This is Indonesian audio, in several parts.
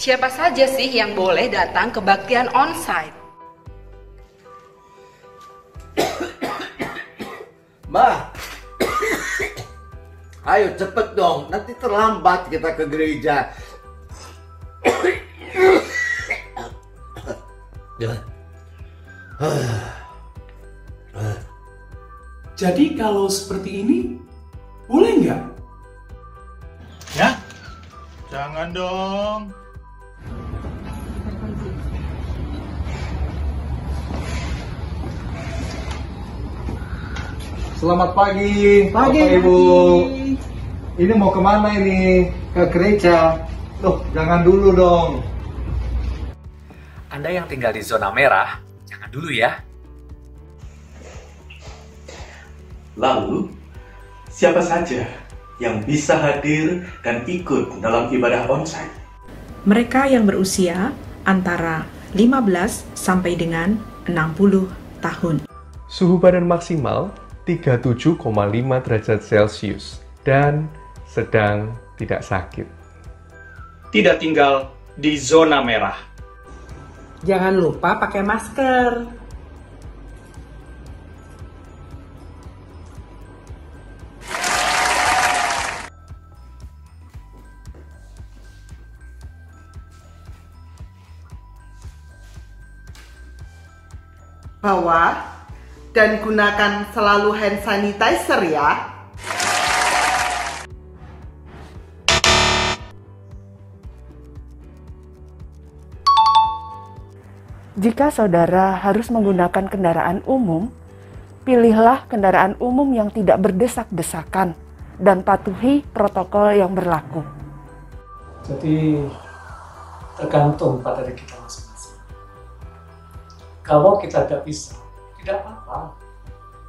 Siapa saja sih yang boleh datang kebaktian onsite? Mbak, ayo cepet dong, nanti terlambat kita ke gereja. Jadi kalau seperti ini, boleh nggak? Ya? Jangan dong. Selamat pagi, Bapak Ibu. Ini mau ke mana ini? Ke gereja. Loh, jangan dulu dong. Anda yang tinggal di zona merah, jangan dulu ya. Lalu, siapa saja yang bisa hadir dan ikut dalam ibadah onsite? Mereka yang berusia antara 15 sampai dengan 60 tahun. Suhu badan maksimal 37,5 derajat Celcius dan sedang tidak sakit. Tidak tinggal di zona merah. Jangan lupa pakai masker. Bawa dan gunakan selalu hand sanitizer ya. Jika saudara harus menggunakan kendaraan umum, pilihlah kendaraan umum yang tidak berdesak-desakan dan patuhi protokol yang berlaku. Jadi tergantung pada diri kita masing-masing. Kalau kita tidak bisa, tidak apa-apa.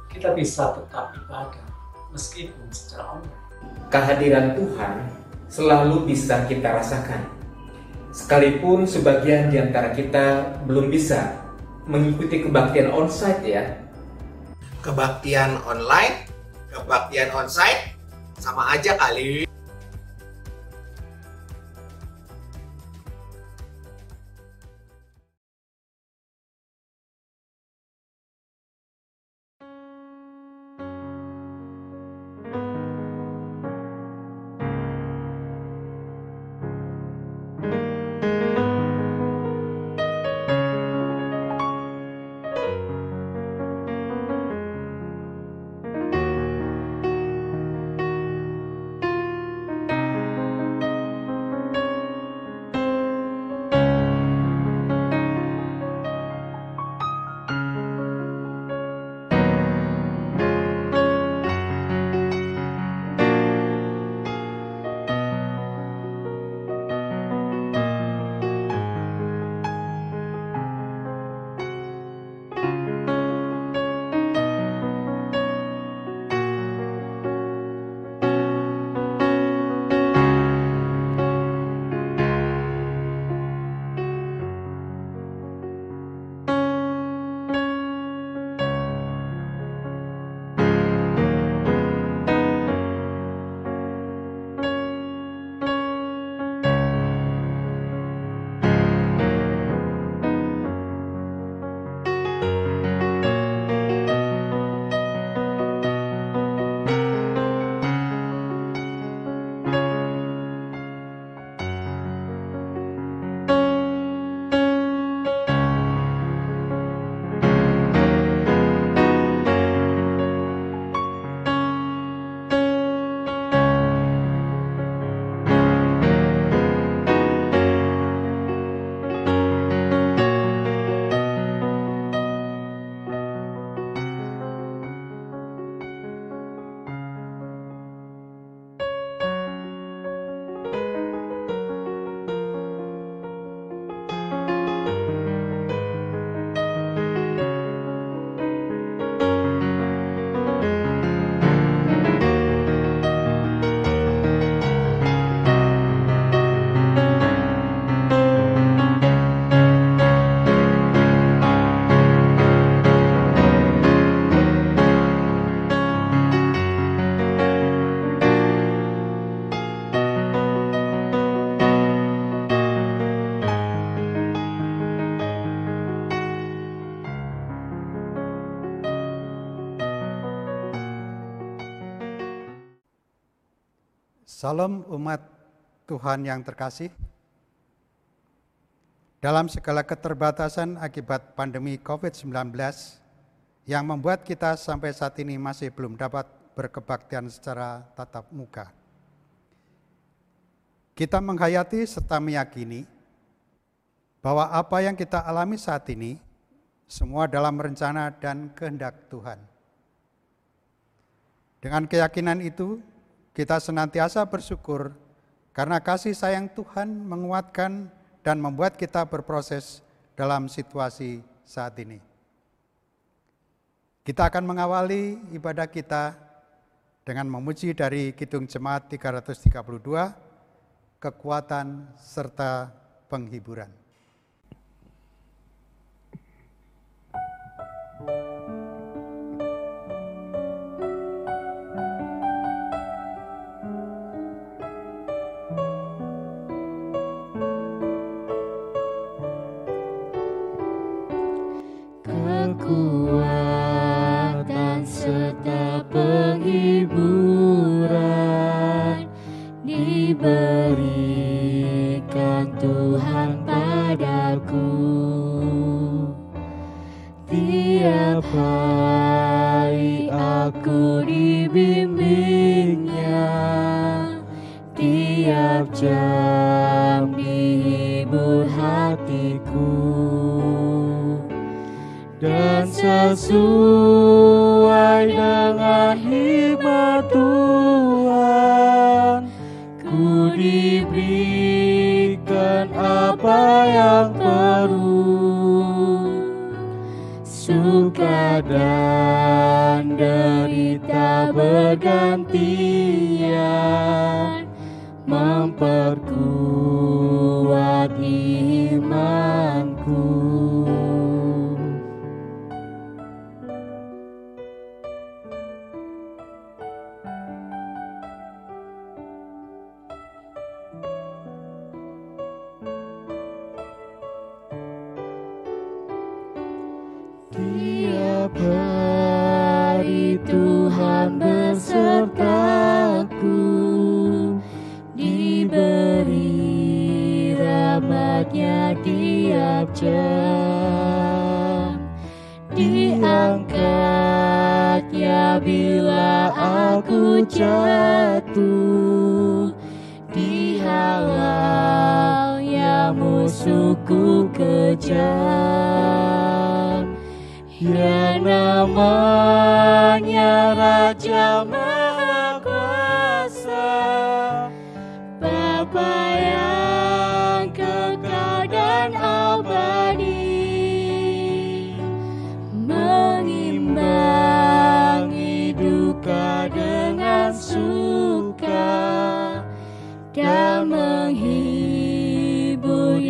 Kita bisa tetap ibadah meskipun secara online. Kehadiran Tuhan selalu bisa kita rasakan. Sekalipun sebagian di antara kita belum bisa mengikuti kebaktian onsite ya. Kebaktian online, kebaktian onsite, sama aja kali. Salam umat Tuhan yang terkasih. Dalam segala keterbatasan akibat pandemi COVID-19 yang membuat kita sampai saat ini masih belum dapat berkebaktian secara tatap muka. Kita menghayati serta meyakini bahwa apa yang kita alami saat ini semua dalam rencana dan kehendak Tuhan. Dengan keyakinan itu, kita senantiasa bersyukur karena kasih sayang Tuhan menguatkan dan membuat kita berproses dalam situasi saat ini. Kita akan mengawali ibadah kita dengan memuji dari Kidung Jemaat 332, kekuatan serta penghiburan. kekuatan sesuai dengan hikmat Tuhan ku diberikan apa yang perlu. Suka dan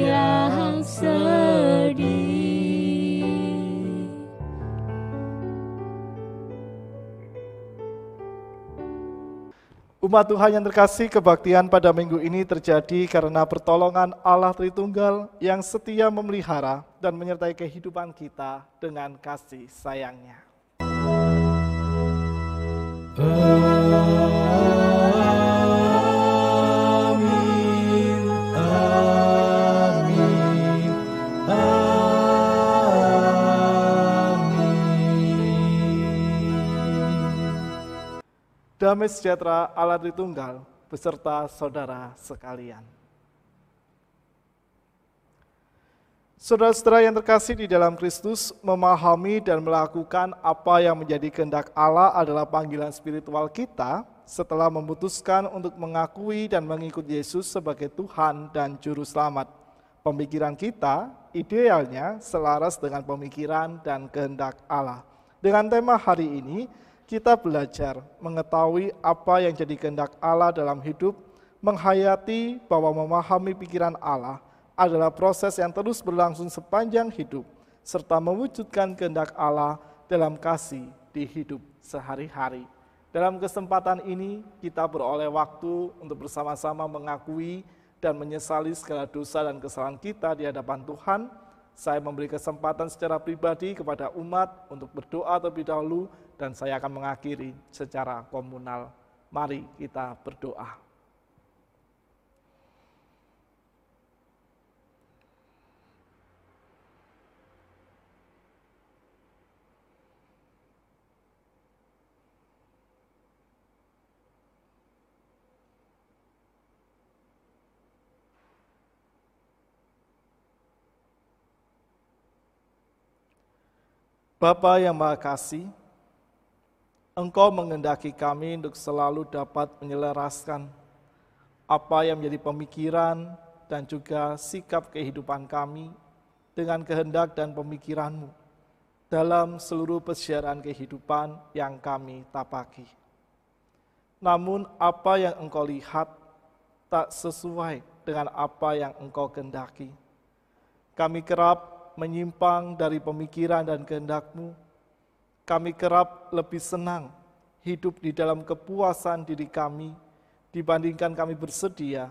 Yang sedih Umat Tuhan yang terkasih, kebaktian pada minggu ini terjadi karena pertolongan Allah Tritunggal yang setia memelihara dan menyertai kehidupan kita dengan kasih sayangnya. Amin, Damai sejahtera Allah Tritunggal beserta saudara sekalian. Saudara-saudara yang terkasih di dalam Kristus memahami dan melakukan apa yang menjadi kehendak Allah adalah panggilan spiritual kita setelah memutuskan untuk mengakui dan mengikut Yesus sebagai Tuhan dan Juru Selamat. Pemikiran kita idealnya selaras dengan pemikiran dan kehendak Allah. Dengan tema hari ini, kita belajar mengetahui apa yang jadi kehendak Allah dalam hidup, menghayati bahwa memahami pikiran Allah adalah proses yang terus berlangsung sepanjang hidup, serta mewujudkan kehendak Allah dalam kasih di hidup sehari-hari. Dalam kesempatan ini, kita beroleh waktu untuk bersama-sama mengakui dan menyesali segala dosa dan kesalahan kita di hadapan Tuhan. Saya memberi kesempatan secara pribadi kepada umat untuk berdoa terlebih dahulu dan saya akan mengakhiri secara komunal. Mari kita berdoa. Bapak yang Maha Kasih, Engkau mengendaki kami untuk selalu dapat menyelaraskan apa yang menjadi pemikiran dan juga sikap kehidupan kami dengan kehendak dan pemikiranmu dalam seluruh persiaran kehidupan yang kami tapaki. Namun apa yang engkau lihat tak sesuai dengan apa yang engkau kendaki. Kami kerap menyimpang dari pemikiran dan kehendakmu, kami kerap lebih senang hidup di dalam kepuasan diri kami dibandingkan kami bersedia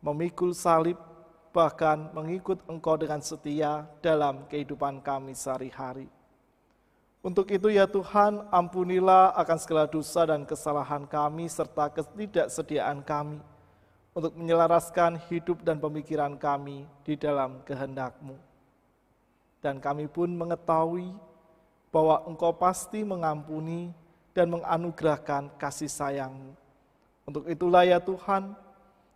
memikul salib bahkan mengikut Engkau dengan setia dalam kehidupan kami sehari-hari. Untuk itu ya Tuhan, ampunilah akan segala dosa dan kesalahan kami serta ketidaksediaan kami untuk menyelaraskan hidup dan pemikiran kami di dalam kehendak-Mu. Dan kami pun mengetahui bahwa Engkau pasti mengampuni dan menganugerahkan kasih sayang Untuk itulah ya Tuhan,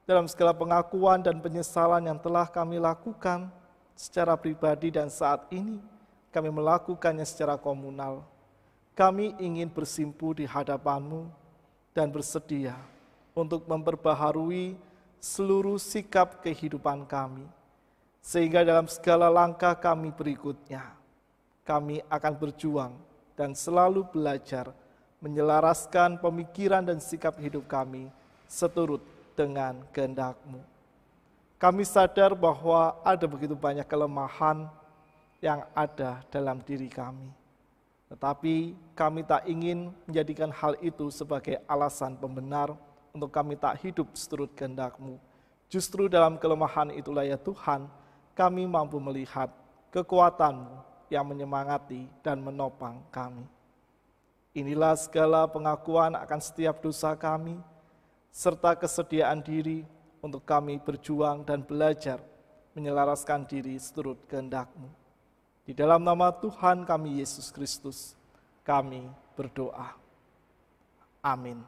dalam segala pengakuan dan penyesalan yang telah kami lakukan secara pribadi dan saat ini kami melakukannya secara komunal. Kami ingin bersimpu di hadapanmu dan bersedia untuk memperbaharui seluruh sikap kehidupan kami. Sehingga dalam segala langkah kami berikutnya, kami akan berjuang dan selalu belajar menyelaraskan pemikiran dan sikap hidup kami seturut dengan kehendak-Mu. Kami sadar bahwa ada begitu banyak kelemahan yang ada dalam diri kami. Tetapi kami tak ingin menjadikan hal itu sebagai alasan pembenar untuk kami tak hidup seturut kehendak-Mu. Justru dalam kelemahan itulah ya Tuhan, kami mampu melihat kekuatan-Mu yang menyemangati dan menopang kami. Inilah segala pengakuan akan setiap dosa kami, serta kesediaan diri untuk kami berjuang dan belajar menyelaraskan diri seturut kehendak-Mu. Di dalam nama Tuhan kami Yesus Kristus, kami berdoa. Amin.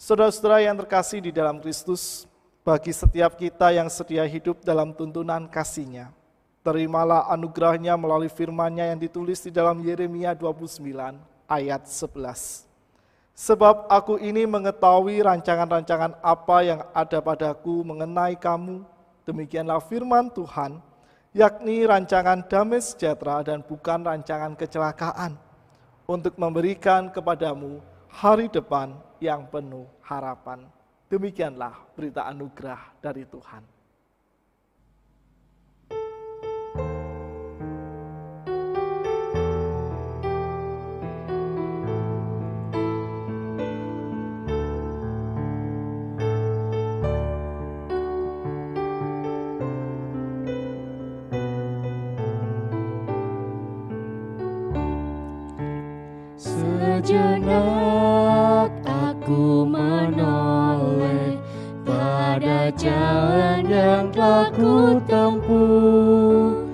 Saudara-saudara yang terkasih di dalam Kristus, bagi setiap kita yang sedia hidup dalam tuntunan kasih-Nya, Terimalah anugerahnya melalui firman-Nya yang ditulis di dalam Yeremia 29 ayat 11. Sebab aku ini mengetahui rancangan-rancangan apa yang ada padaku mengenai kamu, demikianlah firman Tuhan, yakni rancangan damai sejahtera dan bukan rancangan kecelakaan, untuk memberikan kepadamu hari depan yang penuh harapan. Demikianlah berita anugerah dari Tuhan. Jalan yang telah ku tempuh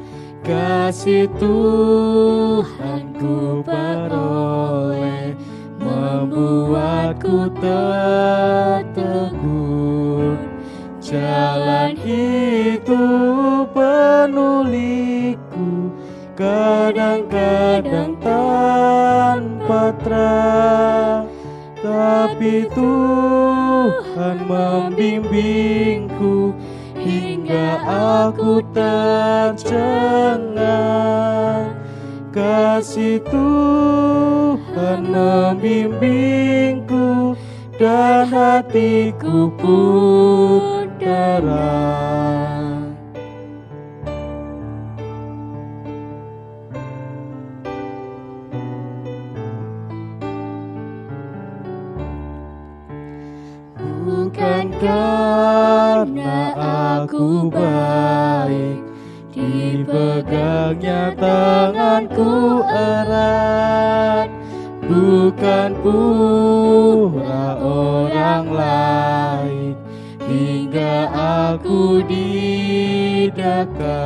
Kasih Tuhan ku peroleh membuatku tertegun. Jalan itu penuh liku kadang-kadang tanpa terang. Tapi Tuhan membimbingku hingga aku tercengang. Kasih Tuhan membimbingku dan hatiku pun terang aku baik Dipegangnya tanganku erat. Bukan pura orang lain Hingga aku didaka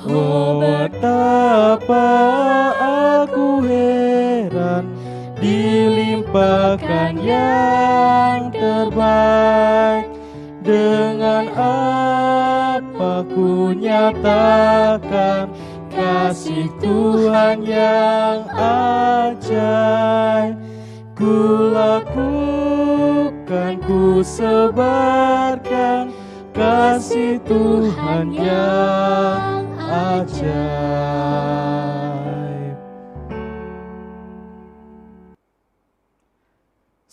Oh betapa aku heran dilimpahkan yang terbaik dengan apa ku nyatakan kasih Tuhan yang ajaib? Ku lakukan, ku sebarkan kasih Tuhan yang ajaib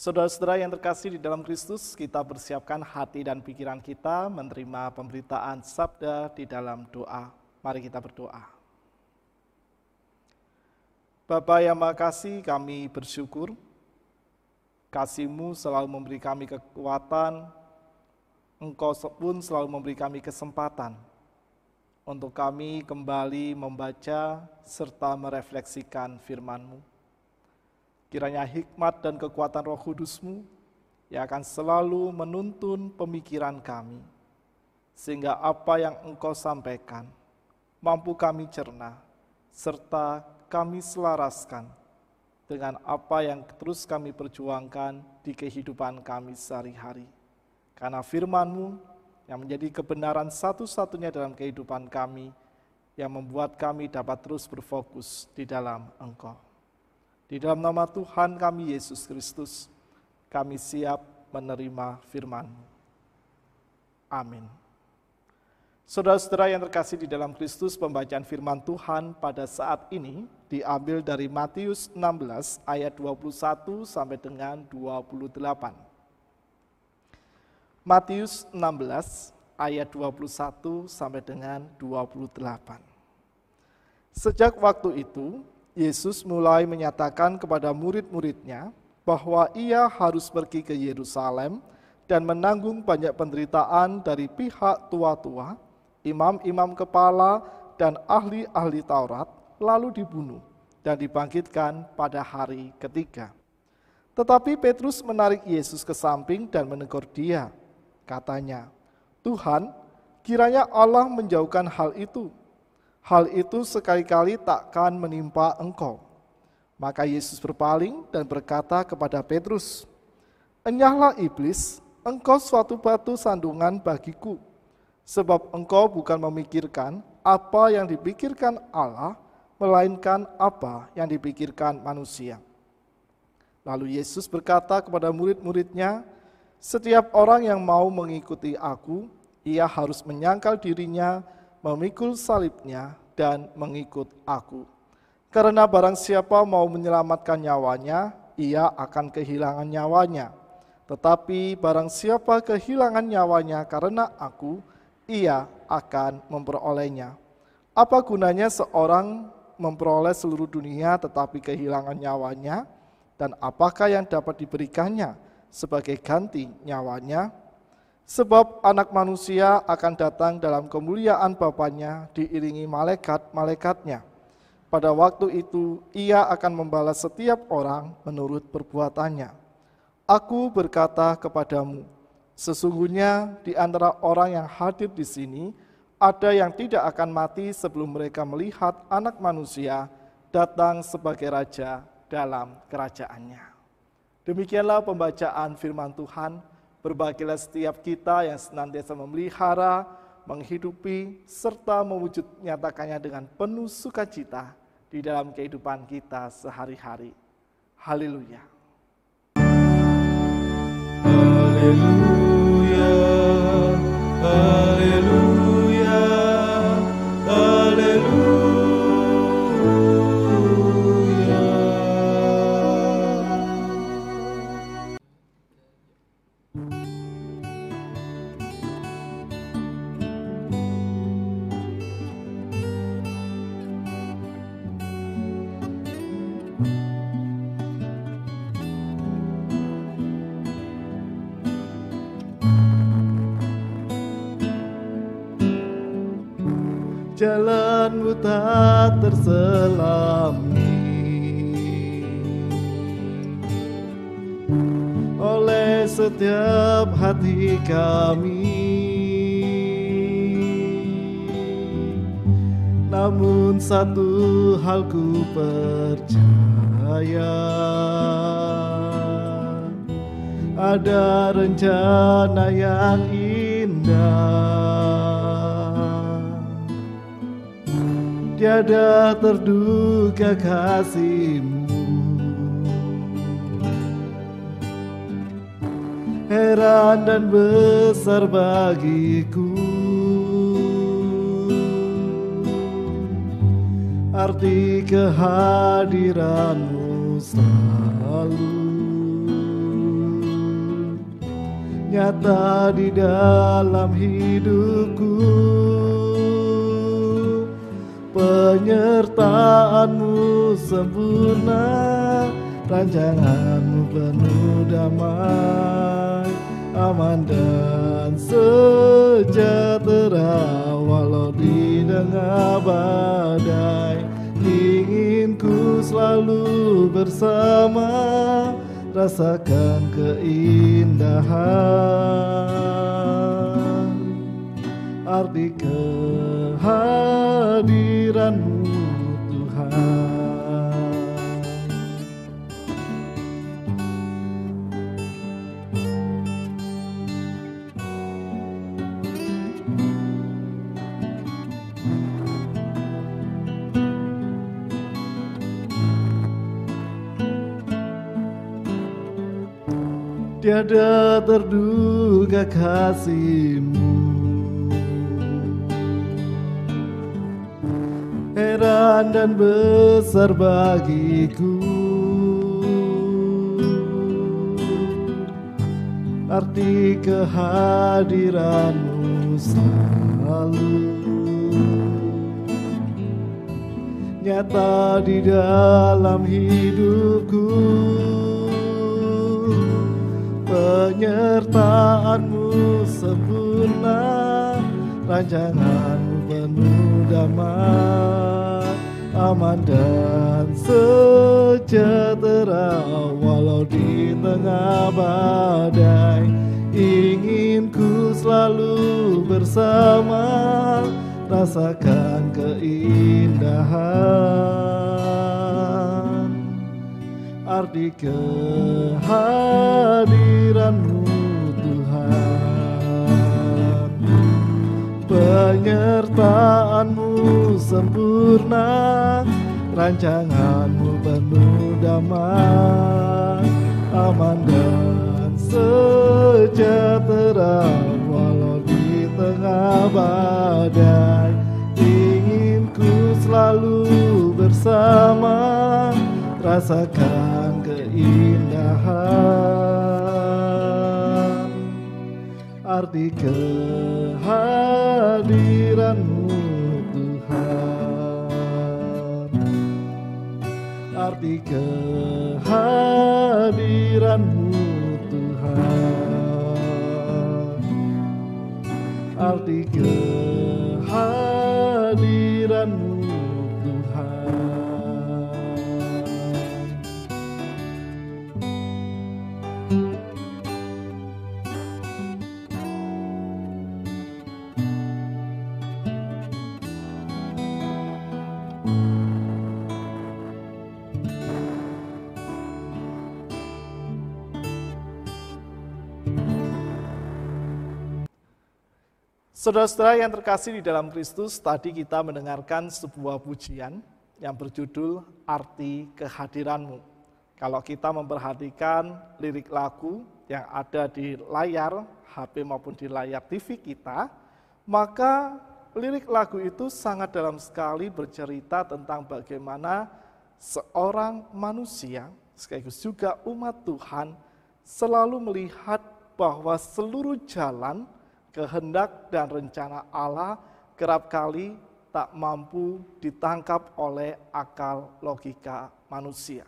Saudara-saudara yang terkasih di dalam Kristus, kita persiapkan hati dan pikiran kita menerima pemberitaan sabda di dalam doa. Mari kita berdoa. Bapa yang makasih, kami bersyukur kasih-Mu selalu memberi kami kekuatan, Engkau pun selalu memberi kami kesempatan untuk kami kembali membaca serta merefleksikan firman-Mu. Kiranya hikmat dan kekuatan roh kudus-Mu yang akan selalu menuntun pemikiran kami, sehingga apa yang Engkau sampaikan mampu kami cerna, serta kami selaraskan dengan apa yang terus kami perjuangkan di kehidupan kami sehari-hari. Karena firman-Mu yang menjadi kebenaran satu-satunya dalam kehidupan kami, yang membuat kami dapat terus berfokus di dalam Engkau. Di dalam nama Tuhan kami Yesus Kristus, kami siap menerima firman-Mu. Amin. Saudara-saudara yang terkasih di dalam Kristus, pembacaan firman Tuhan pada saat ini diambil dari Matius 16 ayat 21 sampai dengan 28. Matius 16 ayat 21 sampai dengan 28. Sejak waktu itu, Yesus mulai menyatakan kepada murid-muridnya bahwa ia harus pergi ke Yerusalem dan menanggung banyak penderitaan dari pihak tua-tua, imam-imam kepala, dan ahli-ahli Taurat, lalu dibunuh dan dibangkitkan pada hari ketiga. Tetapi Petrus menarik Yesus ke samping dan menegur dia. Katanya, Tuhan, kiranya Allah menjauhkan hal itu. Hal itu sekali-kali takkan menimpa engkau. Maka Yesus berpaling dan berkata kepada Petrus, Enyahlah iblis, engkau suatu batu sandungan bagiku, sebab engkau bukan memikirkan apa yang dipikirkan Allah, melainkan apa yang dipikirkan manusia. Lalu Yesus berkata kepada murid-muridnya, "Setiap orang yang mau mengikuti Aku, ia harus menyangkal dirinya, memikul salibnya, dan mengikut Aku. Karena barang siapa mau menyelamatkan nyawanya, ia akan kehilangan nyawanya. Tetapi barang siapa kehilangan nyawanya karena Aku, ia akan memperolehnya. Apa gunanya seorang memperoleh seluruh dunia tetapi kehilangan nyawanya? Dan apakah yang dapat diberikannya sebagai ganti nyawanya? Sebab anak manusia akan datang dalam kemuliaan Bapaknya diiringi malaikat-malaikatnya. Pada waktu itu ia akan membalas setiap orang menurut perbuatannya. Aku berkata kepadamu, Sesungguhnya di antara orang yang hadir di sini, ada yang tidak akan mati sebelum mereka melihat anak manusia datang sebagai raja dalam kerajaannya. Demikianlah pembacaan firman Tuhan. Berbahagialah setiap kita yang senantiasa memelihara, menghidupi, serta mewujud nyatakannya dengan penuh sukacita di dalam kehidupan kita sehari-hari. Haleluya, hal ku percaya. Ada rencana yang indah. Tiada terduga kasihmu. Heran dan besar bagiku Arti kehadiranmu selalu. Nyata di dalam hidupku Penyertaanmu sempurna Rancanganmu penuh damai Aman dan sejahtera bersama Rasakan keindahan. Arti kehadiranmu Tiada terduga kasihmu. Heran dan besar bagiku. Arti kehadiranmu selalu. Nyata di dalam hidupku penyertaanmu sempurna rancanganmu penuh damai aman dan sejahtera. Walau di tengah badai ingin ku selalu bersama. Rasakan keindahan arti kehadiranmu Tuhan. Penyertaanmu sempurna rancanganmu penuh damai aman dan sejahtera walau di tengah badai ingin ku selalu bersama rasakan keindahan. Arti kehadiranmu Tuhan. Arti kehadiranmu Saudara-saudara yang terkasih di dalam Kristus, tadi kita mendengarkan sebuah pujian yang berjudul Arti Kehadiranmu. Kalau kita memperhatikan lirik lagu yang ada di layar HP maupun di layar TV kita, maka lirik lagu itu sangat dalam sekali bercerita tentang bagaimana seorang manusia, sekaligus juga umat Tuhan, selalu melihat bahwa seluruh jalan kehendak dan rencana Allah kerap kali tak mampu ditangkap oleh akal logika manusia.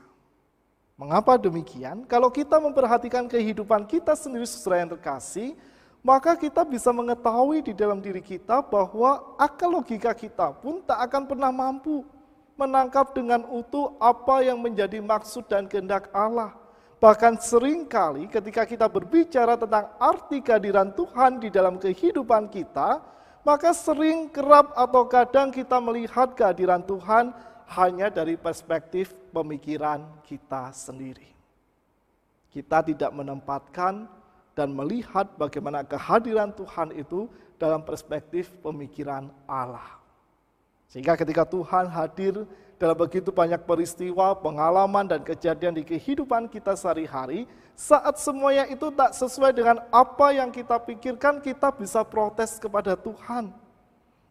Mengapa demikian? Kalau kita memperhatikan kehidupan kita sendiri sesuai yang terkasih, maka kita bisa mengetahui di dalam diri kita bahwa akal logika kita pun tak akan pernah mampu menangkap dengan utuh apa yang menjadi maksud dan kehendak Allah. Bahkan sering kali ketika kita berbicara tentang arti kehadiran Tuhan di dalam kehidupan kita, maka sering kerap atau kadang kita melihat kehadiran Tuhan hanya dari perspektif pemikiran kita sendiri. Kita tidak menempatkan dan melihat bagaimana kehadiran Tuhan itu dalam perspektif pemikiran Allah. Sehingga ketika Tuhan hadir dalam begitu banyak peristiwa, pengalaman, dan kejadian di kehidupan kita sehari-hari, saat semuanya itu tak sesuai dengan apa yang kita pikirkan, kita bisa protes kepada Tuhan.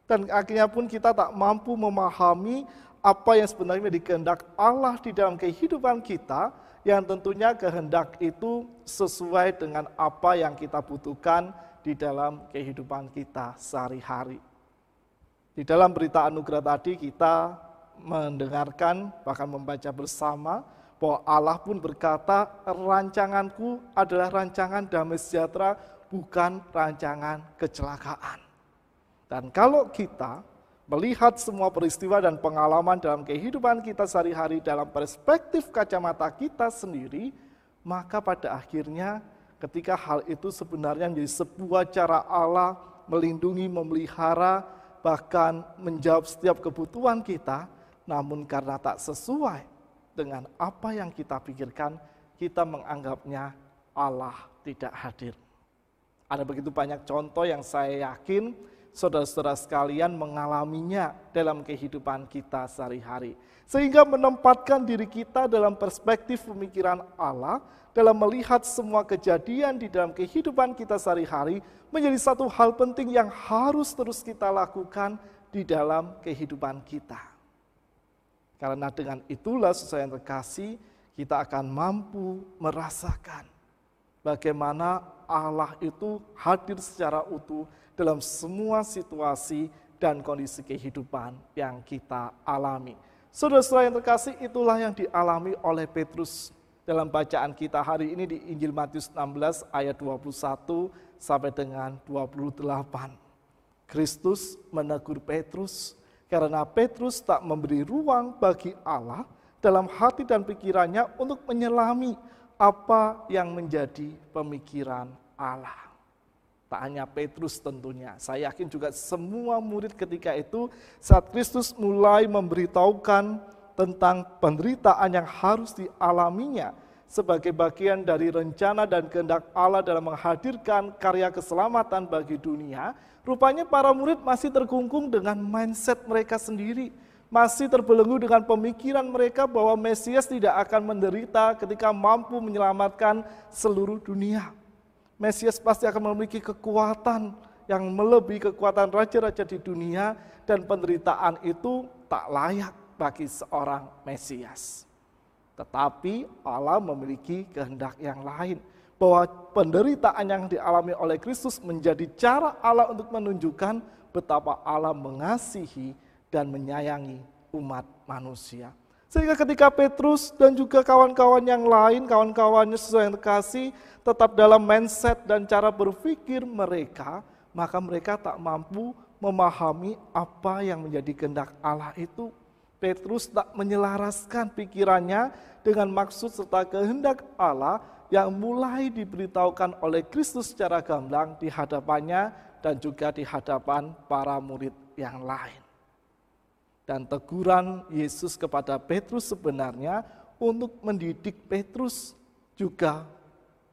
Dan akhirnya pun kita tak mampu memahami apa yang sebenarnya dikehendak Allah di dalam kehidupan kita, yang tentunya kehendak itu sesuai dengan apa yang kita butuhkan di dalam kehidupan kita sehari-hari. Di dalam berita anugerah tadi kita mendengarkan bahkan membaca bersama bahwa Allah pun berkata rancanganku adalah rancangan damai sejahtera bukan rancangan kecelakaan. Dan kalau kita melihat semua peristiwa dan pengalaman dalam kehidupan kita sehari-hari dalam perspektif kacamata kita sendiri, maka pada akhirnya ketika hal itu sebenarnya menjadi sebuah cara Allah melindungi, memelihara, bahkan menjawab setiap kebutuhan kita, namun karena tak sesuai dengan apa yang kita pikirkan, kita menganggapnya Allah tidak hadir. Ada begitu banyak contoh yang saya yakin saudara-saudara sekalian mengalaminya dalam kehidupan kita sehari-hari. Sehingga menempatkan diri kita dalam perspektif pemikiran Allah, dalam melihat semua kejadian di dalam kehidupan kita sehari-hari, menjadi satu hal penting yang harus terus kita lakukan di dalam kehidupan kita. Karena dengan itulah sesuai yang terkasih, kita akan mampu merasakan bagaimana Allah itu hadir secara utuh dalam semua situasi dan kondisi kehidupan yang kita alami. Saudara-saudara yang terkasih, itulah yang dialami oleh Petrus dalam bacaan kita hari ini di Injil Matius 16 ayat 21 sampai dengan 28. Kristus menegur Petrus karena Petrus tak memberi ruang bagi Allah dalam hati dan pikirannya untuk menyelami apa yang menjadi pemikiran Allah. Tak hanya Petrus tentunya, saya yakin juga semua murid ketika itu saat Kristus mulai memberitahukan tentang penderitaan yang harus dialaminya sebagai bagian dari rencana dan kehendak Allah dalam menghadirkan karya keselamatan bagi dunia, rupanya para murid masih terkungkung dengan mindset mereka sendiri, masih terbelenggu dengan pemikiran mereka bahwa Mesias tidak akan menderita ketika mampu menyelamatkan seluruh dunia. Mesias pasti akan memiliki kekuatan yang melebihi kekuatan raja-raja di dunia dan penderitaan itu tak layak bagi seorang Mesias. Tetapi Allah memiliki kehendak yang lain bahwa penderitaan yang dialami oleh Kristus menjadi cara Allah untuk menunjukkan betapa Allah mengasihi dan menyayangi umat manusia. Sehingga ketika Petrus dan juga kawan-kawan yang lain, kawan-kawannya sesuai yang terkasih, tetap dalam mindset dan cara berpikir mereka, maka mereka tak mampu memahami apa yang menjadi kehendak Allah itu. Petrus tak menyelaraskan pikirannya dengan maksud serta kehendak Allah yang mulai diberitahukan oleh Kristus secara gamblang di hadapannya dan juga di hadapan para murid yang lain. Dan teguran Yesus kepada Petrus sebenarnya untuk mendidik Petrus juga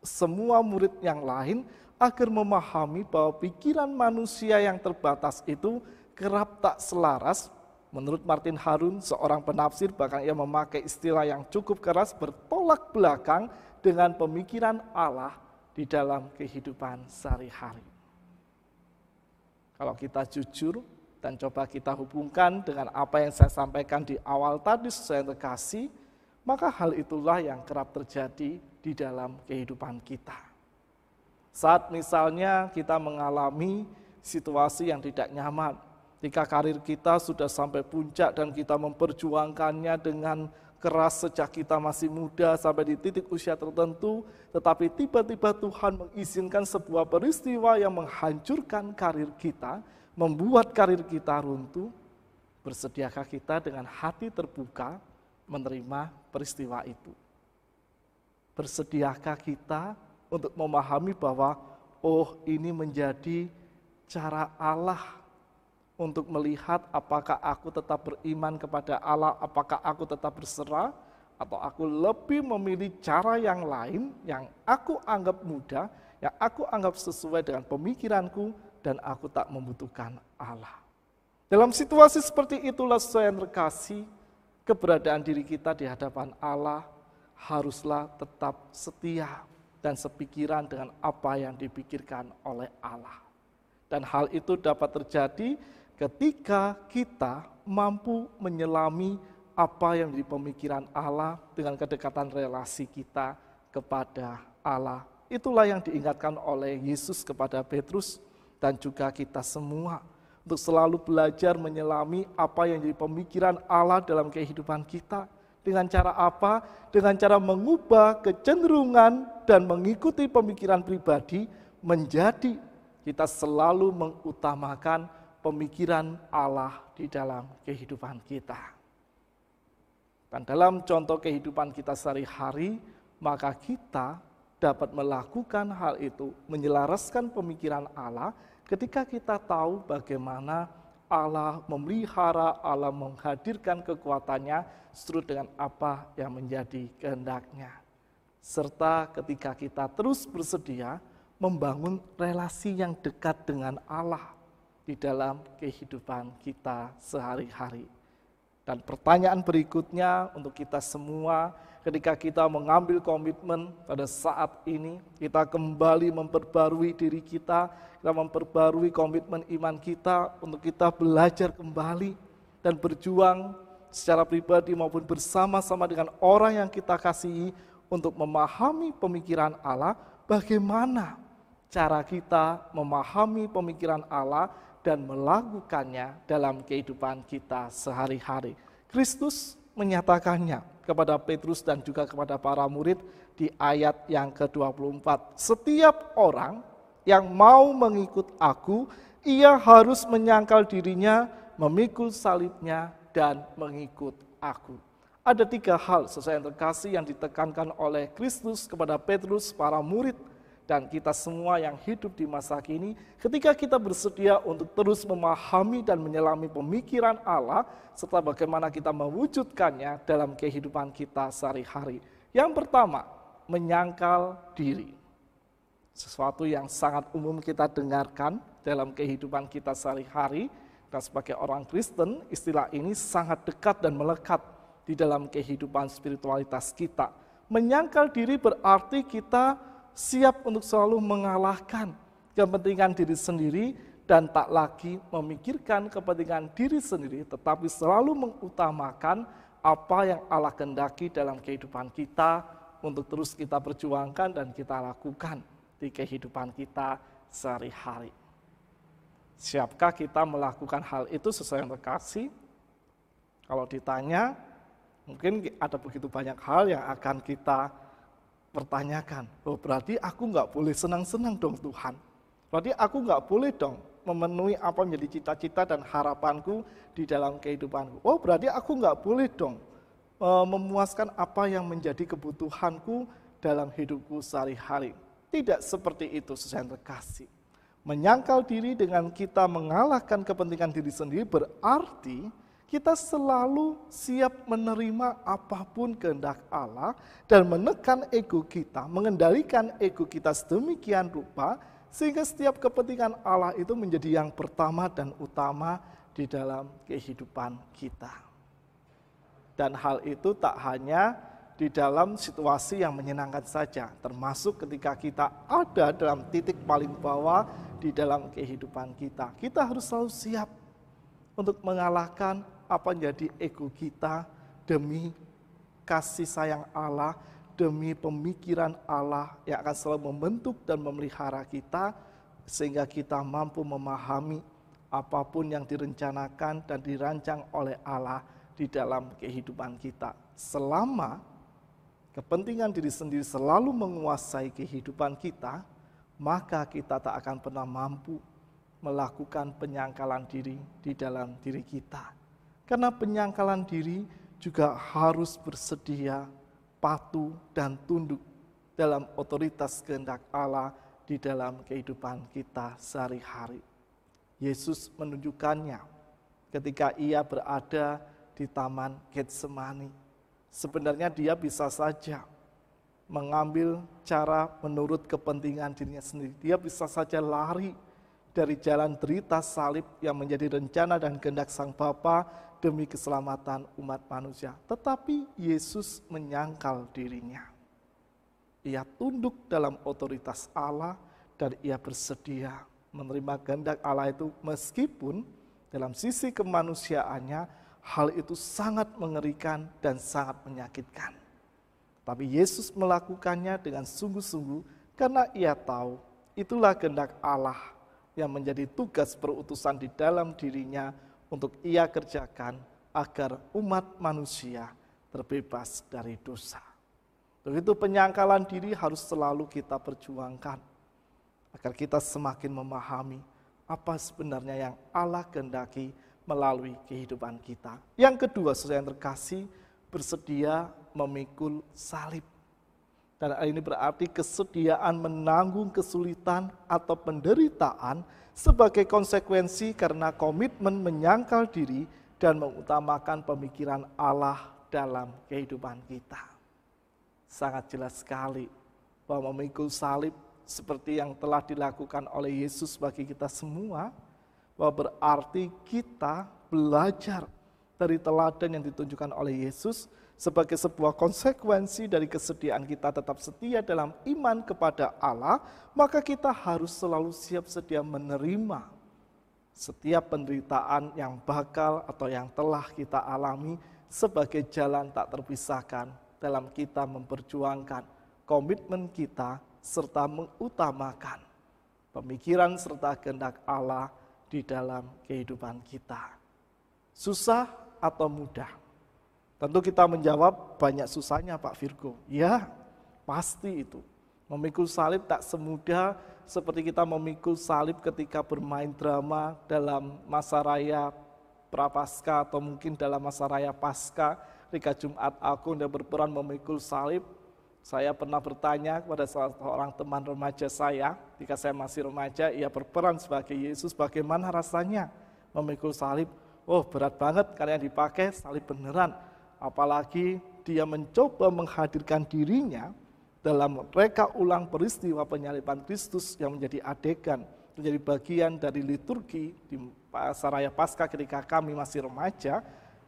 semua murid yang lain agar memahami bahwa pikiran manusia yang terbatas itu kerap tak selaras Menurut Martin Harun, seorang penafsir bahkan ia memakai istilah yang cukup keras bertolak belakang dengan pemikiran Allah di dalam kehidupan sehari-hari. Kalau kita jujur, dan coba kita hubungkan dengan apa yang saya sampaikan di awal tadi sesuai terkasih, maka hal itulah yang kerap terjadi di dalam kehidupan kita. Saat misalnya kita mengalami situasi yang tidak nyaman, ketika karir kita sudah sampai puncak dan kita memperjuangkannya dengan keras sejak kita masih muda sampai di titik usia tertentu, tetapi tiba-tiba Tuhan mengizinkan sebuah peristiwa yang menghancurkan karir kita, membuat karir kita runtuh, bersediakah kita dengan hati terbuka menerima peristiwa itu? Bersediakah kita untuk memahami bahwa oh ini menjadi cara Allah untuk melihat apakah aku tetap beriman kepada Allah, apakah aku tetap berserah, atau aku lebih memilih cara yang lain yang aku anggap mudah, yang aku anggap sesuai dengan pemikiranku, dan aku tak membutuhkan Allah. Dalam situasi seperti itulah saya terkasih, keberadaan diri kita di hadapan Allah haruslah tetap setia dan sepikiran dengan apa yang dipikirkan oleh Allah. Dan hal itu dapat terjadi ketika kita mampu menyelami apa yang menjadi pemikiran Allah dengan kedekatan relasi kita kepada Allah. Itulah yang diingatkan oleh Yesus kepada Petrus dan juga kita semua untuk selalu belajar menyelami apa yang jadi pemikiran Allah dalam kehidupan kita. Dengan cara apa? Dengan cara mengubah kecenderungan dan mengikuti pemikiran pribadi menjadi kita selalu mengutamakan pemikiran Allah di dalam kehidupan kita. Dan dalam contoh kehidupan kita sehari-hari, maka kita dapat melakukan hal itu, menyelaraskan pemikiran Allah ketika kita tahu bagaimana Allah memelihara, Allah menghadirkan kekuatannya seturut dengan apa yang menjadi kehendaknya. Serta ketika kita terus bersedia membangun relasi yang dekat dengan Allah di dalam kehidupan kita sehari-hari. Dan pertanyaan berikutnya untuk kita semua, ketika kita mengambil komitmen pada saat ini, kita kembali memperbarui diri kita, kita memperbarui komitmen iman kita untuk kita belajar kembali dan berjuang secara pribadi maupun bersama-sama dengan orang yang kita kasihi untuk memahami pemikiran Allah, bagaimana cara kita memahami pemikiran Allah dan melakukannya dalam kehidupan kita sehari-hari. Kristus menyatakannya kepada Petrus dan juga kepada para murid di ayat yang ke-24. Setiap orang yang mau mengikut aku, ia harus menyangkal dirinya, memikul salibnya, dan mengikut aku. Ada tiga hal sesuai yang terkasih yang ditekankan oleh Kristus kepada Petrus, para murid, dan kita semua yang hidup di masa kini, ketika kita bersedia untuk terus memahami dan menyelami pemikiran Allah, serta bagaimana kita mewujudkannya dalam kehidupan kita sehari-hari. Yang pertama, menyangkal diri. Sesuatu yang sangat umum kita dengarkan dalam kehidupan kita sehari-hari, dan sebagai orang Kristen, istilah ini sangat dekat dan melekat di dalam kehidupan spiritualitas kita. Menyangkal diri berarti kita siap untuk selalu mengalahkan kepentingan diri sendiri dan tak lagi memikirkan kepentingan diri sendiri, tetapi selalu mengutamakan apa yang Allah kendaki dalam kehidupan kita untuk terus kita perjuangkan dan kita lakukan di kehidupan kita sehari-hari. Siapkah kita melakukan hal itu sesuai yang terkasih? Kalau ditanya, mungkin ada begitu banyak hal yang akan kita pertanyakan, oh berarti aku nggak boleh senang-senang dong Tuhan. Berarti aku nggak boleh dong memenuhi apa menjadi cita-cita dan harapanku di dalam kehidupanku. Oh berarti aku nggak boleh dong e, memuaskan apa yang menjadi kebutuhanku dalam hidupku sehari-hari. Tidak seperti itu sesuai terkasih. Menyangkal diri dengan kita mengalahkan kepentingan diri sendiri berarti kita selalu siap menerima apa pun kehendak Allah dan menekan ego kita, mengendalikan ego kita sedemikian rupa sehingga setiap kepentingan Allah itu menjadi yang pertama dan utama di dalam kehidupan kita. Dan hal itu tak hanya di dalam situasi yang menyenangkan saja, termasuk ketika kita ada dalam titik paling bawah di dalam kehidupan kita. Kita harus selalu siap untuk mengalahkan apa menjadi ego kita demi kasih sayang Allah, demi pemikiran Allah yang akan selalu membentuk dan memelihara kita sehingga kita mampu memahami apa pun yang direncanakan dan dirancang oleh Allah di dalam kehidupan kita. Selama kepentingan diri sendiri selalu menguasai kehidupan kita, maka kita tak akan pernah mampu melakukan penyangkalan diri di dalam diri kita karena penyangkalan diri juga harus bersedia patuh dan tunduk dalam otoritas kehendak Allah di dalam kehidupan kita sehari-hari. Yesus menunjukkannya ketika ia berada di Taman Getsemani. Sebenarnya dia bisa saja mengambil cara menurut kepentingan dirinya sendiri. Dia bisa saja lari dari jalan derita salib yang menjadi rencana dan kehendak Sang Bapa demi keselamatan umat manusia. Tetapi Yesus menyangkal dirinya. Ia tunduk dalam otoritas Allah dan ia bersedia menerima kehendak Allah itu meskipun dalam sisi kemanusiaannya hal itu sangat mengerikan dan sangat menyakitkan. Tapi Yesus melakukannya dengan sungguh-sungguh karena ia tahu itulah kehendak Allah yang menjadi tugas perutusan di dalam dirinya untuk ia kerjakan agar umat manusia terbebas dari dosa. Begitu penyangkalan diri harus selalu kita perjuangkan agar kita semakin memahami apa sebenarnya yang Allah kehendaki melalui kehidupan kita. Yang kedua, saudara yang terkasih, bersedia memikul salib. Dan ini berarti kesediaan menanggung kesulitan atau penderitaan sebagai konsekuensi karena komitmen menyangkal diri dan mengutamakan pemikiran Allah dalam kehidupan kita. Sangat jelas sekali bahwa memikul salib seperti yang telah dilakukan oleh Yesus bagi kita semua, bahwa berarti kita belajar dari teladan yang ditunjukkan oleh Yesus sebagai sebuah konsekuensi dari kesediaan kita tetap setia dalam iman kepada Allah, maka kita harus selalu siap sedia menerima setiap penderitaan yang bakal atau yang telah kita alami sebagai jalan tak terpisahkan dalam kita memperjuangkan komitmen kita serta mengutamakan pemikiran serta kehendak Allah di dalam kehidupan kita. Susah atau mudah? Tentu kita menjawab banyak susahnya Pak Virgo. Ya, pasti itu. Memikul salib tak semudah seperti kita memikul salib ketika bermain drama dalam masa raya Prapaskah atau mungkin dalam masa raya Paskah ketika Jumat Agung dan berperan memikul salib, saya pernah bertanya kepada salah seorang teman remaja saya, ketika saya masih remaja, ia berperan sebagai Yesus, bagaimana rasanya memikul salib? Oh berat banget yang dipakai salib beneran. Apalagi dia mencoba menghadirkan dirinya dalam reka ulang peristiwa penyaliban Kristus yang menjadi adegan, menjadi bagian dari liturgi di Saraya Paskah ketika kami masih remaja,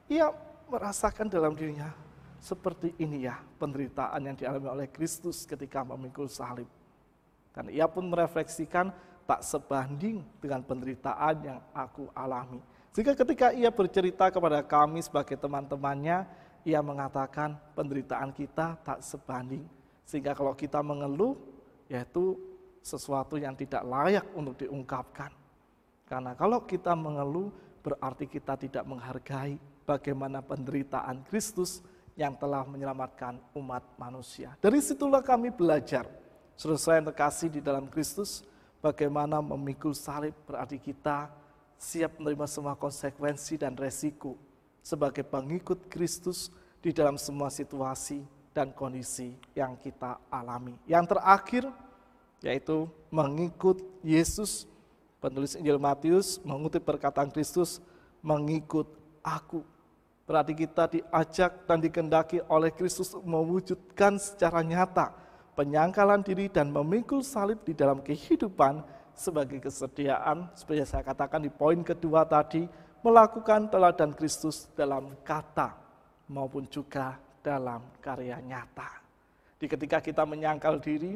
ia merasakan dalam dirinya seperti ini ya penderitaan yang dialami oleh Kristus ketika memikul salib. Dan ia pun merefleksikan tak sebanding dengan penderitaan yang aku alami. Sehingga ketika ia bercerita kepada kami sebagai teman-temannya, ia mengatakan penderitaan kita tak sebanding. Sehingga kalau kita mengeluh, yaitu sesuatu yang tidak layak untuk diungkapkan. Karena kalau kita mengeluh, berarti kita tidak menghargai bagaimana penderitaan Kristus yang telah menyelamatkan umat manusia. Dari situlah kami belajar, saudara yang terkasih di dalam Kristus, bagaimana memikul salib berarti kita siap menerima semua konsekuensi dan resiko sebagai pengikut Kristus di dalam semua situasi dan kondisi yang kita alami. Yang terakhir yaitu mengikut Yesus. Penulis Injil Matius mengutip perkataan Kristus, mengikut aku Berarti kita diajak dan dikendaki oleh Kristus mewujudkan secara nyata penyangkalan diri dan memikul salib di dalam kehidupan sebagai kesediaan, seperti saya katakan di poin kedua tadi, melakukan teladan Kristus dalam kata maupun juga dalam karya nyata. Di ketika kita menyangkal diri,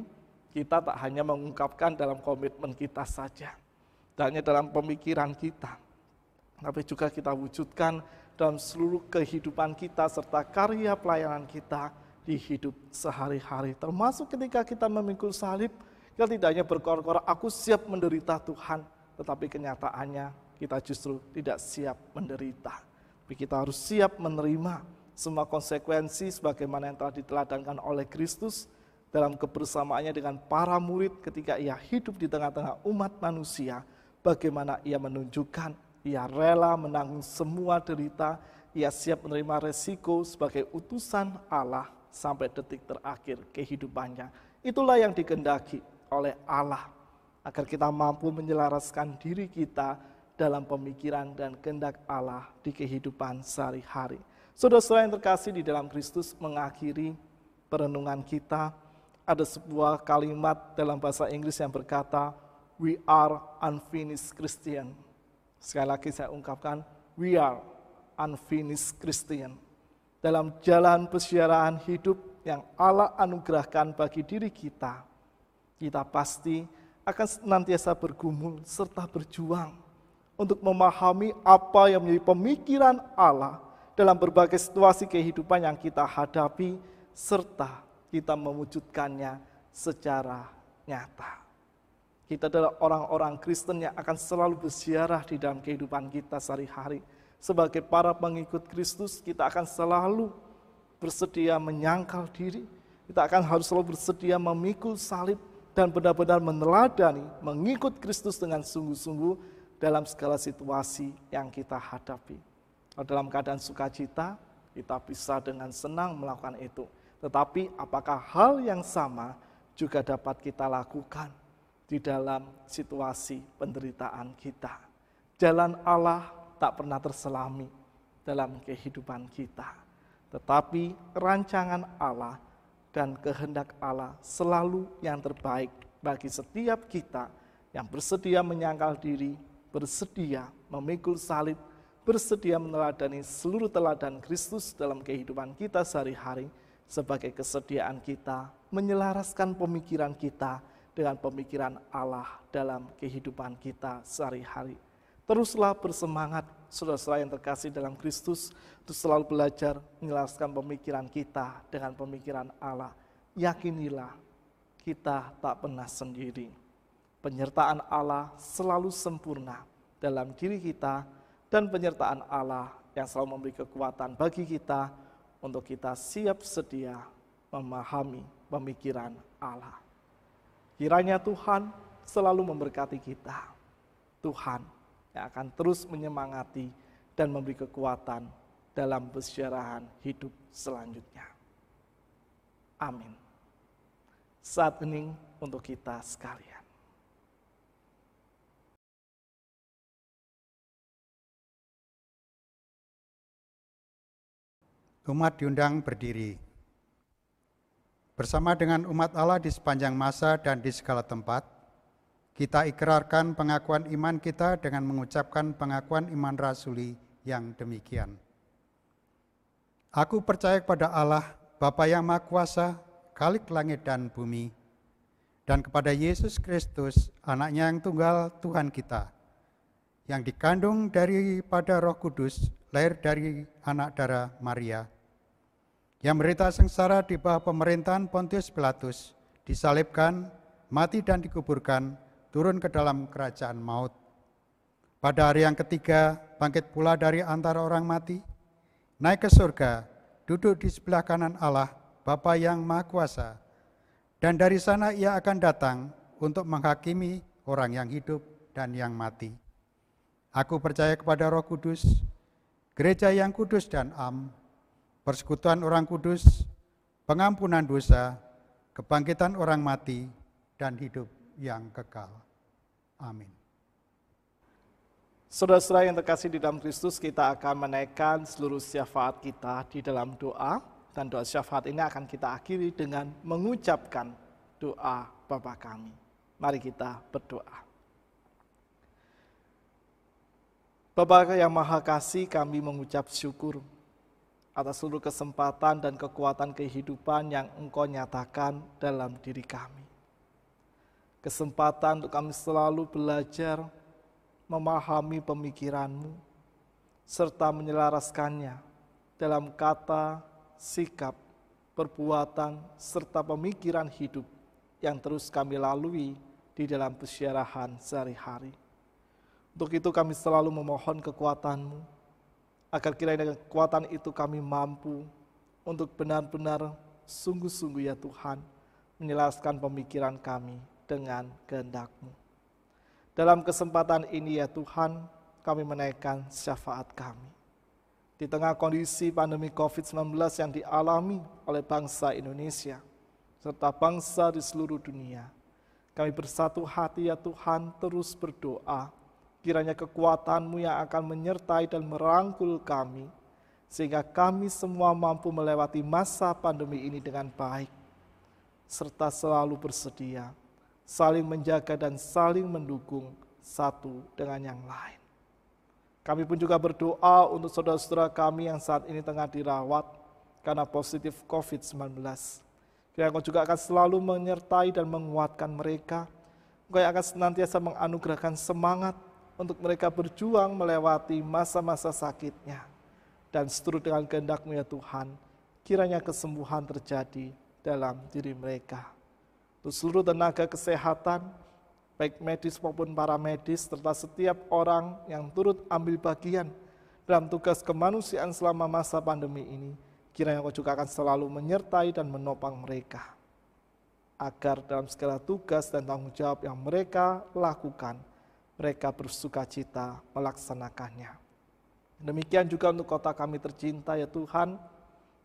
kita tak hanya mengungkapkan dalam komitmen kita saja, tak hanya dalam pemikiran kita, tapi juga kita wujudkan dalam seluruh kehidupan kita serta karya pelayanan kita di hidup sehari-hari. Termasuk ketika kita memikul salib, kita tidak hanya berkor-kor, aku siap menderita Tuhan, tetapi kenyataannya kita justru tidak siap menderita. Tapi kita harus siap menerima semua konsekuensi sebagaimana yang telah diteladankan oleh Kristus dalam kebersamaannya dengan para murid ketika ia hidup di tengah-tengah umat manusia, bagaimana ia menunjukkan ia rela menanggung semua derita, ia siap menerima resiko sebagai utusan Allah sampai detik terakhir kehidupannya. Itulah yang dikendaki oleh Allah agar kita mampu menyelaraskan diri kita dalam pemikiran dan kehendak Allah di kehidupan sehari-hari. Saudara-saudara yang terkasih di dalam Kristus mengakhiri perenungan kita, ada sebuah kalimat dalam bahasa Inggris yang berkata, we are unfinished Christian. Sekali lagi saya ungkapkan, we are unfinished Christian. Dalam jalan pesiaraan hidup yang Allah anugerahkan bagi diri kita, kita pasti akan senantiasa bergumul serta berjuang untuk memahami apa yang menjadi pemikiran Allah dalam berbagai situasi kehidupan yang kita hadapi serta kita mewujudkannya secara nyata. Kita adalah orang-orang Kristen yang akan selalu bersiarah di dalam kehidupan kita sehari-hari. Sebagai para pengikut Kristus, kita akan selalu bersedia menyangkal diri. Kita akan harus selalu bersedia memikul salib dan benar-benar meneladani, mengikut Kristus dengan sungguh-sungguh dalam segala situasi yang kita hadapi. Kalau dalam keadaan sukacita, kita bisa dengan senang melakukan itu. Tetapi apakah hal yang sama juga dapat kita lakukan di dalam situasi penderitaan kita? Jalan Allah tak pernah terselami dalam kehidupan kita. Tetapi rancangan Allah dan kehendak Allah selalu yang terbaik bagi setiap kita yang bersedia menyangkal diri, bersedia memikul salib, bersedia meneladani seluruh teladan Kristus dalam kehidupan kita sehari-hari sebagai kesediaan kita menyelaraskan pemikiran kita dengan pemikiran Allah dalam kehidupan kita sehari-hari. Teruslah bersemangat, saudara-saudara yang terkasih dalam Kristus, untuk selalu belajar menjelaskan pemikiran kita dengan pemikiran Allah. Yakinilah, kita tak pernah sendiri. Penyertaan Allah selalu sempurna dalam diri kita, dan penyertaan Allah yang selalu memberi kekuatan bagi kita untuk kita siap sedia memahami pemikiran Allah. Kiranya Tuhan selalu memberkati kita. Tuhan yang akan terus menyemangati dan memberi kekuatan dalam pesyarahan hidup selanjutnya. Amin. Saat hening untuk kita sekalian. Umat diundang berdiri. Bersama dengan umat Allah di sepanjang masa dan di segala tempat, kita ikrarkan pengakuan iman kita dengan mengucapkan pengakuan iman rasuli yang demikian. Aku percaya kepada Allah, Bapa yang Maha Kuasa, Kalik langit dan bumi, dan kepada Yesus Kristus, anaknya yang tunggal Tuhan kita, yang dikandung daripada roh kudus, lahir dari anak darah Maria, yang berita sengsara di bawah pemerintahan Pontius Pilatus, disalibkan, mati dan dikuburkan, turun ke dalam kerajaan maut. Pada hari yang ketiga, bangkit pula dari antara orang mati, naik ke surga, duduk di sebelah kanan Allah, Bapa yang Maha Kuasa, dan dari sana ia akan datang untuk menghakimi orang yang hidup dan yang mati. Aku percaya kepada Roh Kudus, gereja yang kudus dan am, persekutuan orang kudus, pengampunan dosa, kebangkitan orang mati, dan hidup yang kekal. Amin. Saudara-saudara yang terkasih di dalam Kristus, kita akan menaikkan seluruh syafaat kita di dalam doa. Dan doa syafaat ini akan kita akhiri dengan mengucapkan doa Bapa kami. Mari kita berdoa. Bapa yang Maha Kasih, kami mengucap syukur atas seluruh kesempatan dan kekuatan kehidupan yang Engkau nyatakan dalam diri kami kesempatan untuk kami selalu belajar memahami pemikiranmu, serta menyelaraskannya dalam kata, sikap, perbuatan, serta pemikiran hidup yang terus kami lalui di dalam pesyarahan sehari-hari. Untuk itu kami selalu memohon kekuatanmu, agar kiranya kekuatan itu kami mampu untuk benar-benar sungguh-sungguh ya Tuhan, menjelaskan pemikiran kami dengan kehendak-Mu. Dalam kesempatan ini ya Tuhan, kami menaikkan syafaat kami. Di tengah kondisi pandemi COVID-19 yang dialami oleh bangsa Indonesia, serta bangsa di seluruh dunia, kami bersatu hati ya Tuhan terus berdoa, kiranya kekuatan-Mu yang akan menyertai dan merangkul kami, sehingga kami semua mampu melewati masa pandemi ini dengan baik, serta selalu bersedia saling menjaga dan saling mendukung satu dengan yang lain. Kami pun juga berdoa untuk saudara-saudara kami yang saat ini tengah dirawat karena positif COVID-19. Kiranya Engkau juga akan selalu menyertai dan menguatkan mereka. Engkau yang akan senantiasa menganugerahkan semangat untuk mereka berjuang melewati masa-masa sakitnya. Dan seturut dengan kehendak-Mu ya Tuhan, kiranya kesembuhan terjadi dalam diri mereka. Untuk seluruh tenaga kesehatan, baik medis maupun para medis, serta setiap orang yang turut ambil bagian dalam tugas kemanusiaan selama masa pandemi ini, kiranya Engkau juga akan selalu menyertai dan menopang mereka. Agar dalam segala tugas dan tanggung jawab yang mereka lakukan, mereka bersuka cita melaksanakannya. Demikian juga untuk kota kami tercinta ya Tuhan,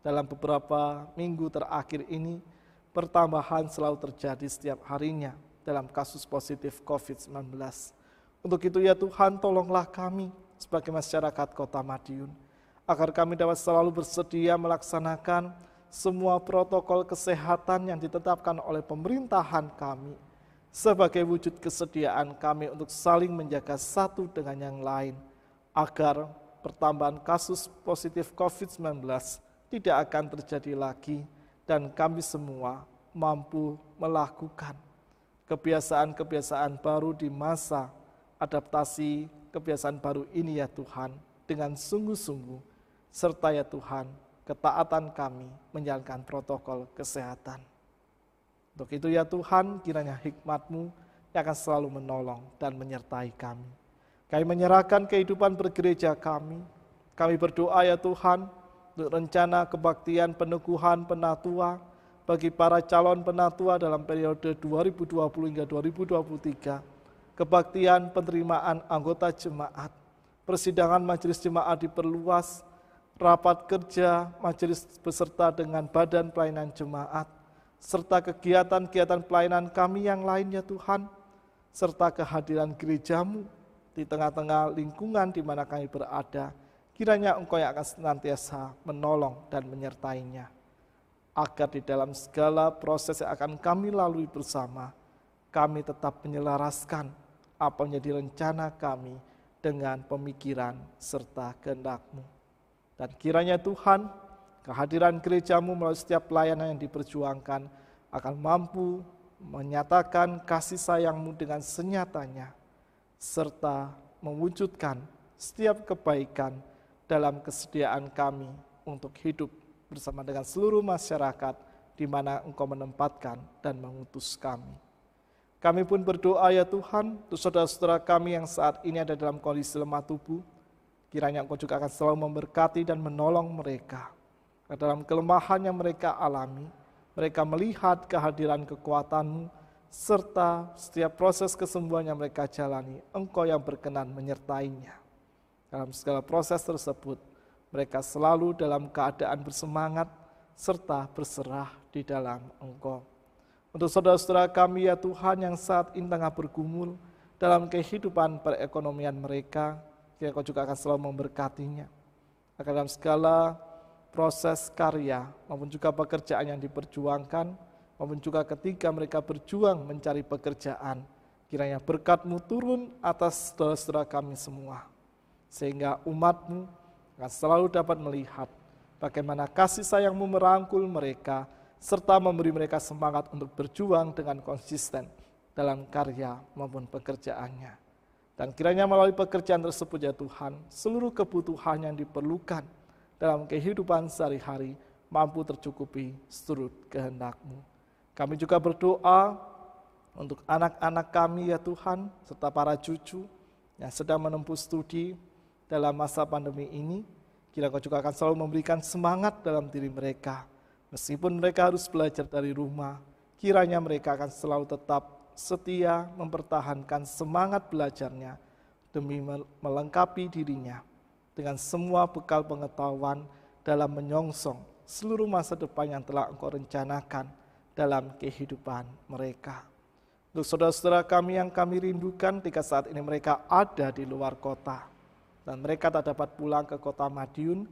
dalam beberapa minggu terakhir ini, pertambahan selalu terjadi setiap harinya dalam kasus positif COVID-19. Untuk itu ya Tuhan, tolonglah kami sebagai masyarakat kota Madiun, agar kami dapat selalu bersedia melaksanakan semua protokol kesehatan yang ditetapkan oleh pemerintahan kami, sebagai wujud kesediaan kami untuk saling menjaga satu dengan yang lain, agar pertambahan kasus positif COVID-19 tidak akan terjadi lagi dan kami semua mampu melakukan kebiasaan-kebiasaan baru di masa adaptasi kebiasaan baru ini ya Tuhan dengan sungguh-sungguh serta ya Tuhan ketaatan kami menjalankan protokol kesehatan. Untuk itu ya Tuhan kiranya hikmat-Mu yang akan selalu menolong dan menyertai kami. Kami menyerahkan kehidupan bergereja kami. Kami berdoa ya Tuhan untuk rencana kebaktian peneguhan penatua, bagi para calon penatua dalam periode 2020 hingga 2023, kebaktian penerimaan anggota jemaat, persidangan majelis jemaat diperluas, rapat kerja majelis beserta dengan badan pelayanan jemaat, serta kegiatan-kegiatan pelayanan kami yang lainnya Tuhan, serta kehadiran gerejamu di tengah-tengah lingkungan di mana kami berada, kiranya Engkau yang akan senantiasa menolong dan menyertainya agar di dalam segala proses yang akan kami lalui bersama, kami tetap menyelaraskan apa menjadi rencana kami dengan pemikiran serta kehendak-Mu. Dan kiranya Tuhan, kehadiran gerejamu melalui setiap pelayanan yang diperjuangkan akan mampu menyatakan kasih sayangmu dengan senyatanya, serta mewujudkan setiap kebaikan dalam kesediaan kami untuk hidup bersama dengan seluruh masyarakat di mana Engkau menempatkan dan mengutus kami. Kami pun berdoa ya Tuhan, untuk saudara-saudara kami yang saat ini ada dalam kondisi lemah tubuh, kiranya Engkau juga akan selalu memberkati dan menolong mereka. Dalam kelemahan yang mereka alami, mereka melihat kehadiran kekuatanmu, serta setiap proses kesembuhan yang mereka jalani, Engkau yang berkenan menyertainya. Dalam segala proses tersebut, mereka selalu dalam keadaan bersemangat serta berserah di dalam Engkau. Untuk saudara-saudara kami ya Tuhan yang saat ini tengah bergumul dalam kehidupan perekonomian mereka, ya Kau juga akan selalu memberkatinya. Agar dalam segala proses karya maupun juga pekerjaan yang diperjuangkan, maupun juga ketika mereka berjuang mencari pekerjaan, kiranya berkatmu turun atas saudara-saudara kami semua. Sehingga umatmu akan selalu dapat melihat bagaimana kasih sayangmu merangkul mereka, serta memberi mereka semangat untuk berjuang dengan konsisten dalam karya maupun pekerjaannya. Dan kiranya melalui pekerjaan tersebut ya Tuhan, seluruh kebutuhan yang diperlukan dalam kehidupan sehari-hari mampu tercukupi seturut kehendak-Mu. Kami juga berdoa untuk anak-anak kami ya Tuhan, serta para cucu yang sedang menempuh studi dalam masa pandemi ini, kira kau juga akan selalu memberikan semangat dalam diri mereka. Meskipun mereka harus belajar dari rumah, kiranya mereka akan selalu tetap setia mempertahankan semangat belajarnya demi melengkapi dirinya dengan semua bekal pengetahuan dalam menyongsong seluruh masa depan yang telah engkau rencanakan dalam kehidupan mereka. Untuk saudara-saudara kami yang kami rindukan ketika saat ini mereka ada di luar kota, dan mereka tak dapat pulang ke kota Madiun,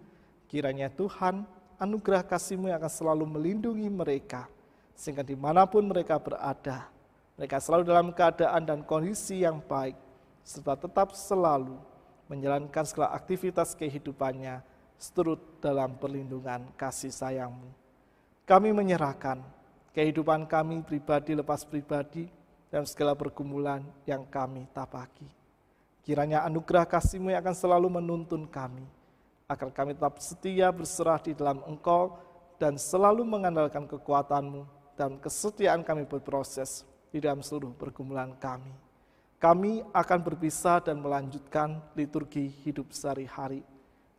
kiranya Tuhan anugerah kasih-Mu yang akan selalu melindungi mereka, sehingga di mana pun mereka berada, Mereka selalu dalam keadaan dan kondisi yang baik, serta tetap selalu menjalankan segala aktivitas kehidupannya seturut dalam perlindungan kasih sayangmu. Kami menyerahkan kehidupan kami pribadi lepas pribadi dan segala pergumulan yang kami tapaki. Kiranya anugerah kasihmu yang akan selalu menuntun kami, agar kami tetap setia berserah di dalam engkau dan selalu mengandalkan kekuatanmu dan kesetiaan kami berproses di dalam seluruh pergumulan kami. Kami akan berpisah dan melanjutkan liturgi hidup sehari-hari.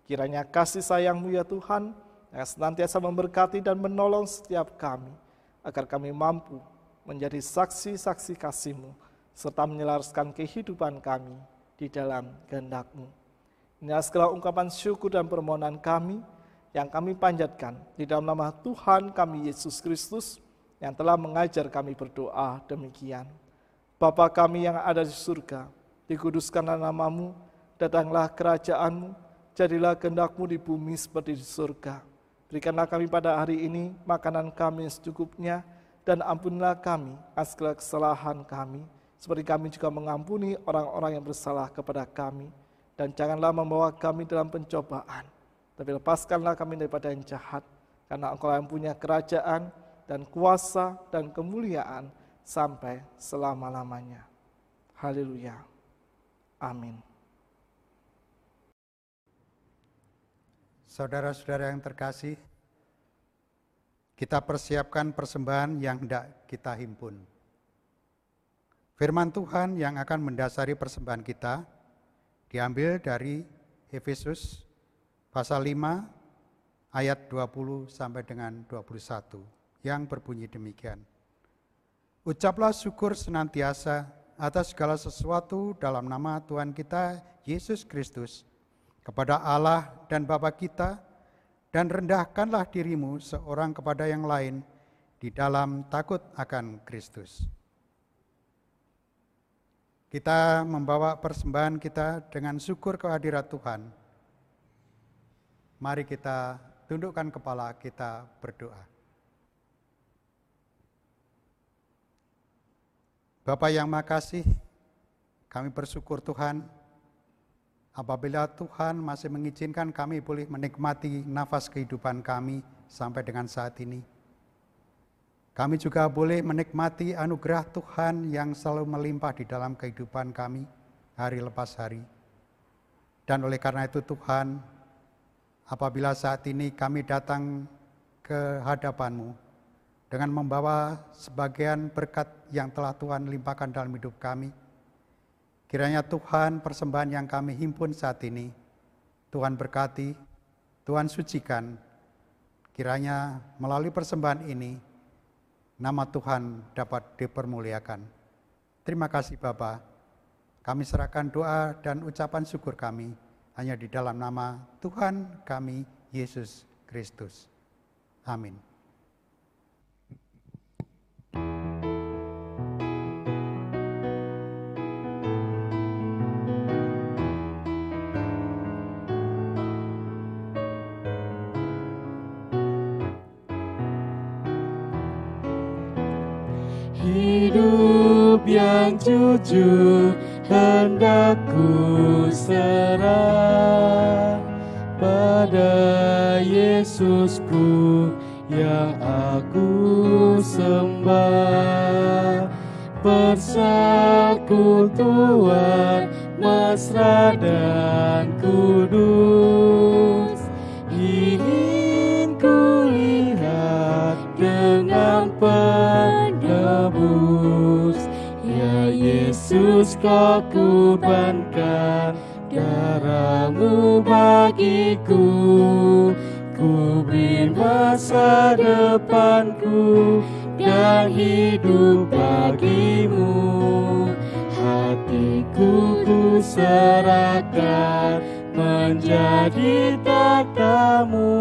Kiranya kasih sayangmu ya Tuhan, yang senantiasa memberkati dan menolong setiap kami, agar kami mampu menjadi saksi-saksi kasihmu, serta menyelaraskan kehidupan kami di dalam kehendak-Mu. Inilah segala ungkapan syukur dan permohonan kami yang kami panjatkan di dalam nama Tuhan kami Yesus Kristus yang telah mengajar kami berdoa demikian. Bapa kami yang ada di surga, dikuduskanlah namamu, datanglah kerajaanmu, jadilah kehendakmu di bumi seperti di surga. Berikanlah kami pada hari ini makanan kami secukupnya, dan ampunilah kami atas kesalahan kami, seperti kami juga mengampuni orang-orang yang bersalah kepada kami. Dan janganlah membawa kami dalam pencobaan, tapi lepaskanlah kami daripada yang jahat, karena engkau yang punya kerajaan dan kuasa dan kemuliaan sampai selama-lamanya. Haleluya. Amin. Saudara-saudara yang terkasih, kita persiapkan persembahan yang hendak kita himpun. Firman Tuhan yang akan mendasari persembahan kita diambil dari Efesus pasal 5 ayat 20 sampai dengan 21 yang berbunyi demikian. Ucaplah syukur senantiasa atas segala sesuatu dalam nama Tuhan kita Yesus Kristus kepada Allah dan Bapa kita dan rendahkanlah dirimu seorang kepada yang lain di dalam takut akan Kristus. Kita membawa persembahan kita dengan syukur kehadirat Tuhan. Mari kita tundukkan kepala kita berdoa. Bapak yang makasih, kami bersyukur Tuhan apabila Tuhan masih mengizinkan kami boleh menikmati nafas kehidupan kami sampai dengan saat ini. Kami juga boleh menikmati anugerah Tuhan yang selalu melimpah di dalam kehidupan kami hari lepas hari. Dan oleh karena itu Tuhan, apabila saat ini kami datang ke hadapan-Mu dengan membawa sebagian berkat yang telah Tuhan limpahkan dalam hidup kami, kiranya Tuhan persembahan yang kami himpun saat ini, Tuhan berkati, Tuhan sucikan, kiranya melalui persembahan ini, nama Tuhan dapat dipermuliakan. Terima kasih Bapa. Kami serahkan doa dan ucapan syukur kami hanya di dalam nama Tuhan kami Yesus Kristus. Amin. Hidup yang jujur hendak ku serah pada Yesusku yang aku sembah. Persekutuan mesra dan kudus. Ingin ku lihat dengan penebus. Ya Yesus kau kurbankan darahmu bagiku Ku beri masa depanku dan hidup bagimu. Hatiku ku serahkan menjadi tatamu.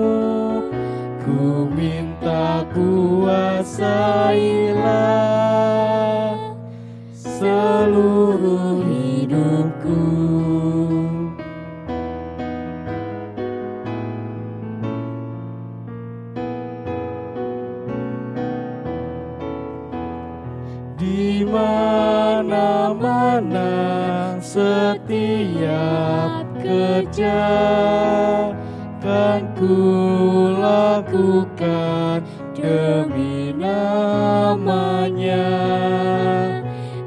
Ku minta kuasailah seluruh hidupku setiap kerja kan ku lakukan demi namanya.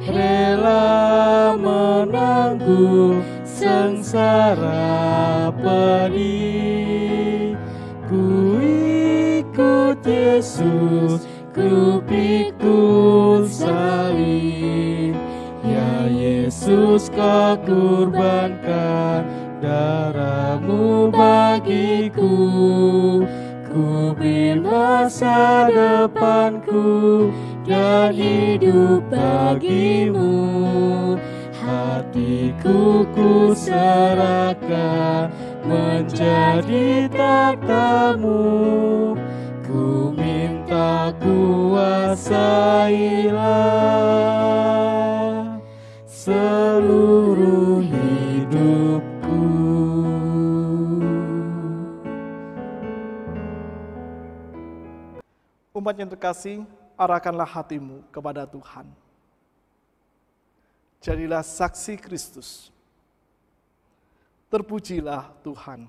Rela menanggung sengsara pedih. Ku ikut Yesus ku pikul salib Yesus kau kurbankan darahmu bagiku. Ku bin depanku dan hidup bagimu. Hatiku ku serahkan menjadi tatamu Ku minta kuasailah seluruh hidupku Umat yang terkasih, arahkanlah hatimu kepada Tuhan. Jadilah saksi Kristus. Terpujilah Tuhan.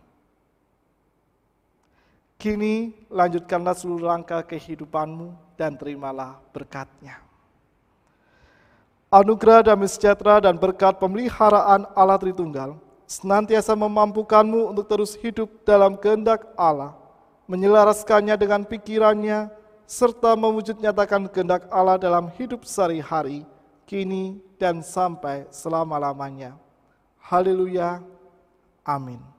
Kini lanjutkanlah seluruh langkah kehidupanmu dan terimalah berkatnya. Anugerah damai sejahtera dan berkat pemeliharaan Allah Tritunggal senantiasa memampukanmu untuk terus hidup dalam kehendak Allah, menyelaraskannya dengan pikirannya, serta mewujud nyatakan kehendak Allah dalam hidup sehari-hari, kini dan sampai selama-lamanya. Haleluya. Amin.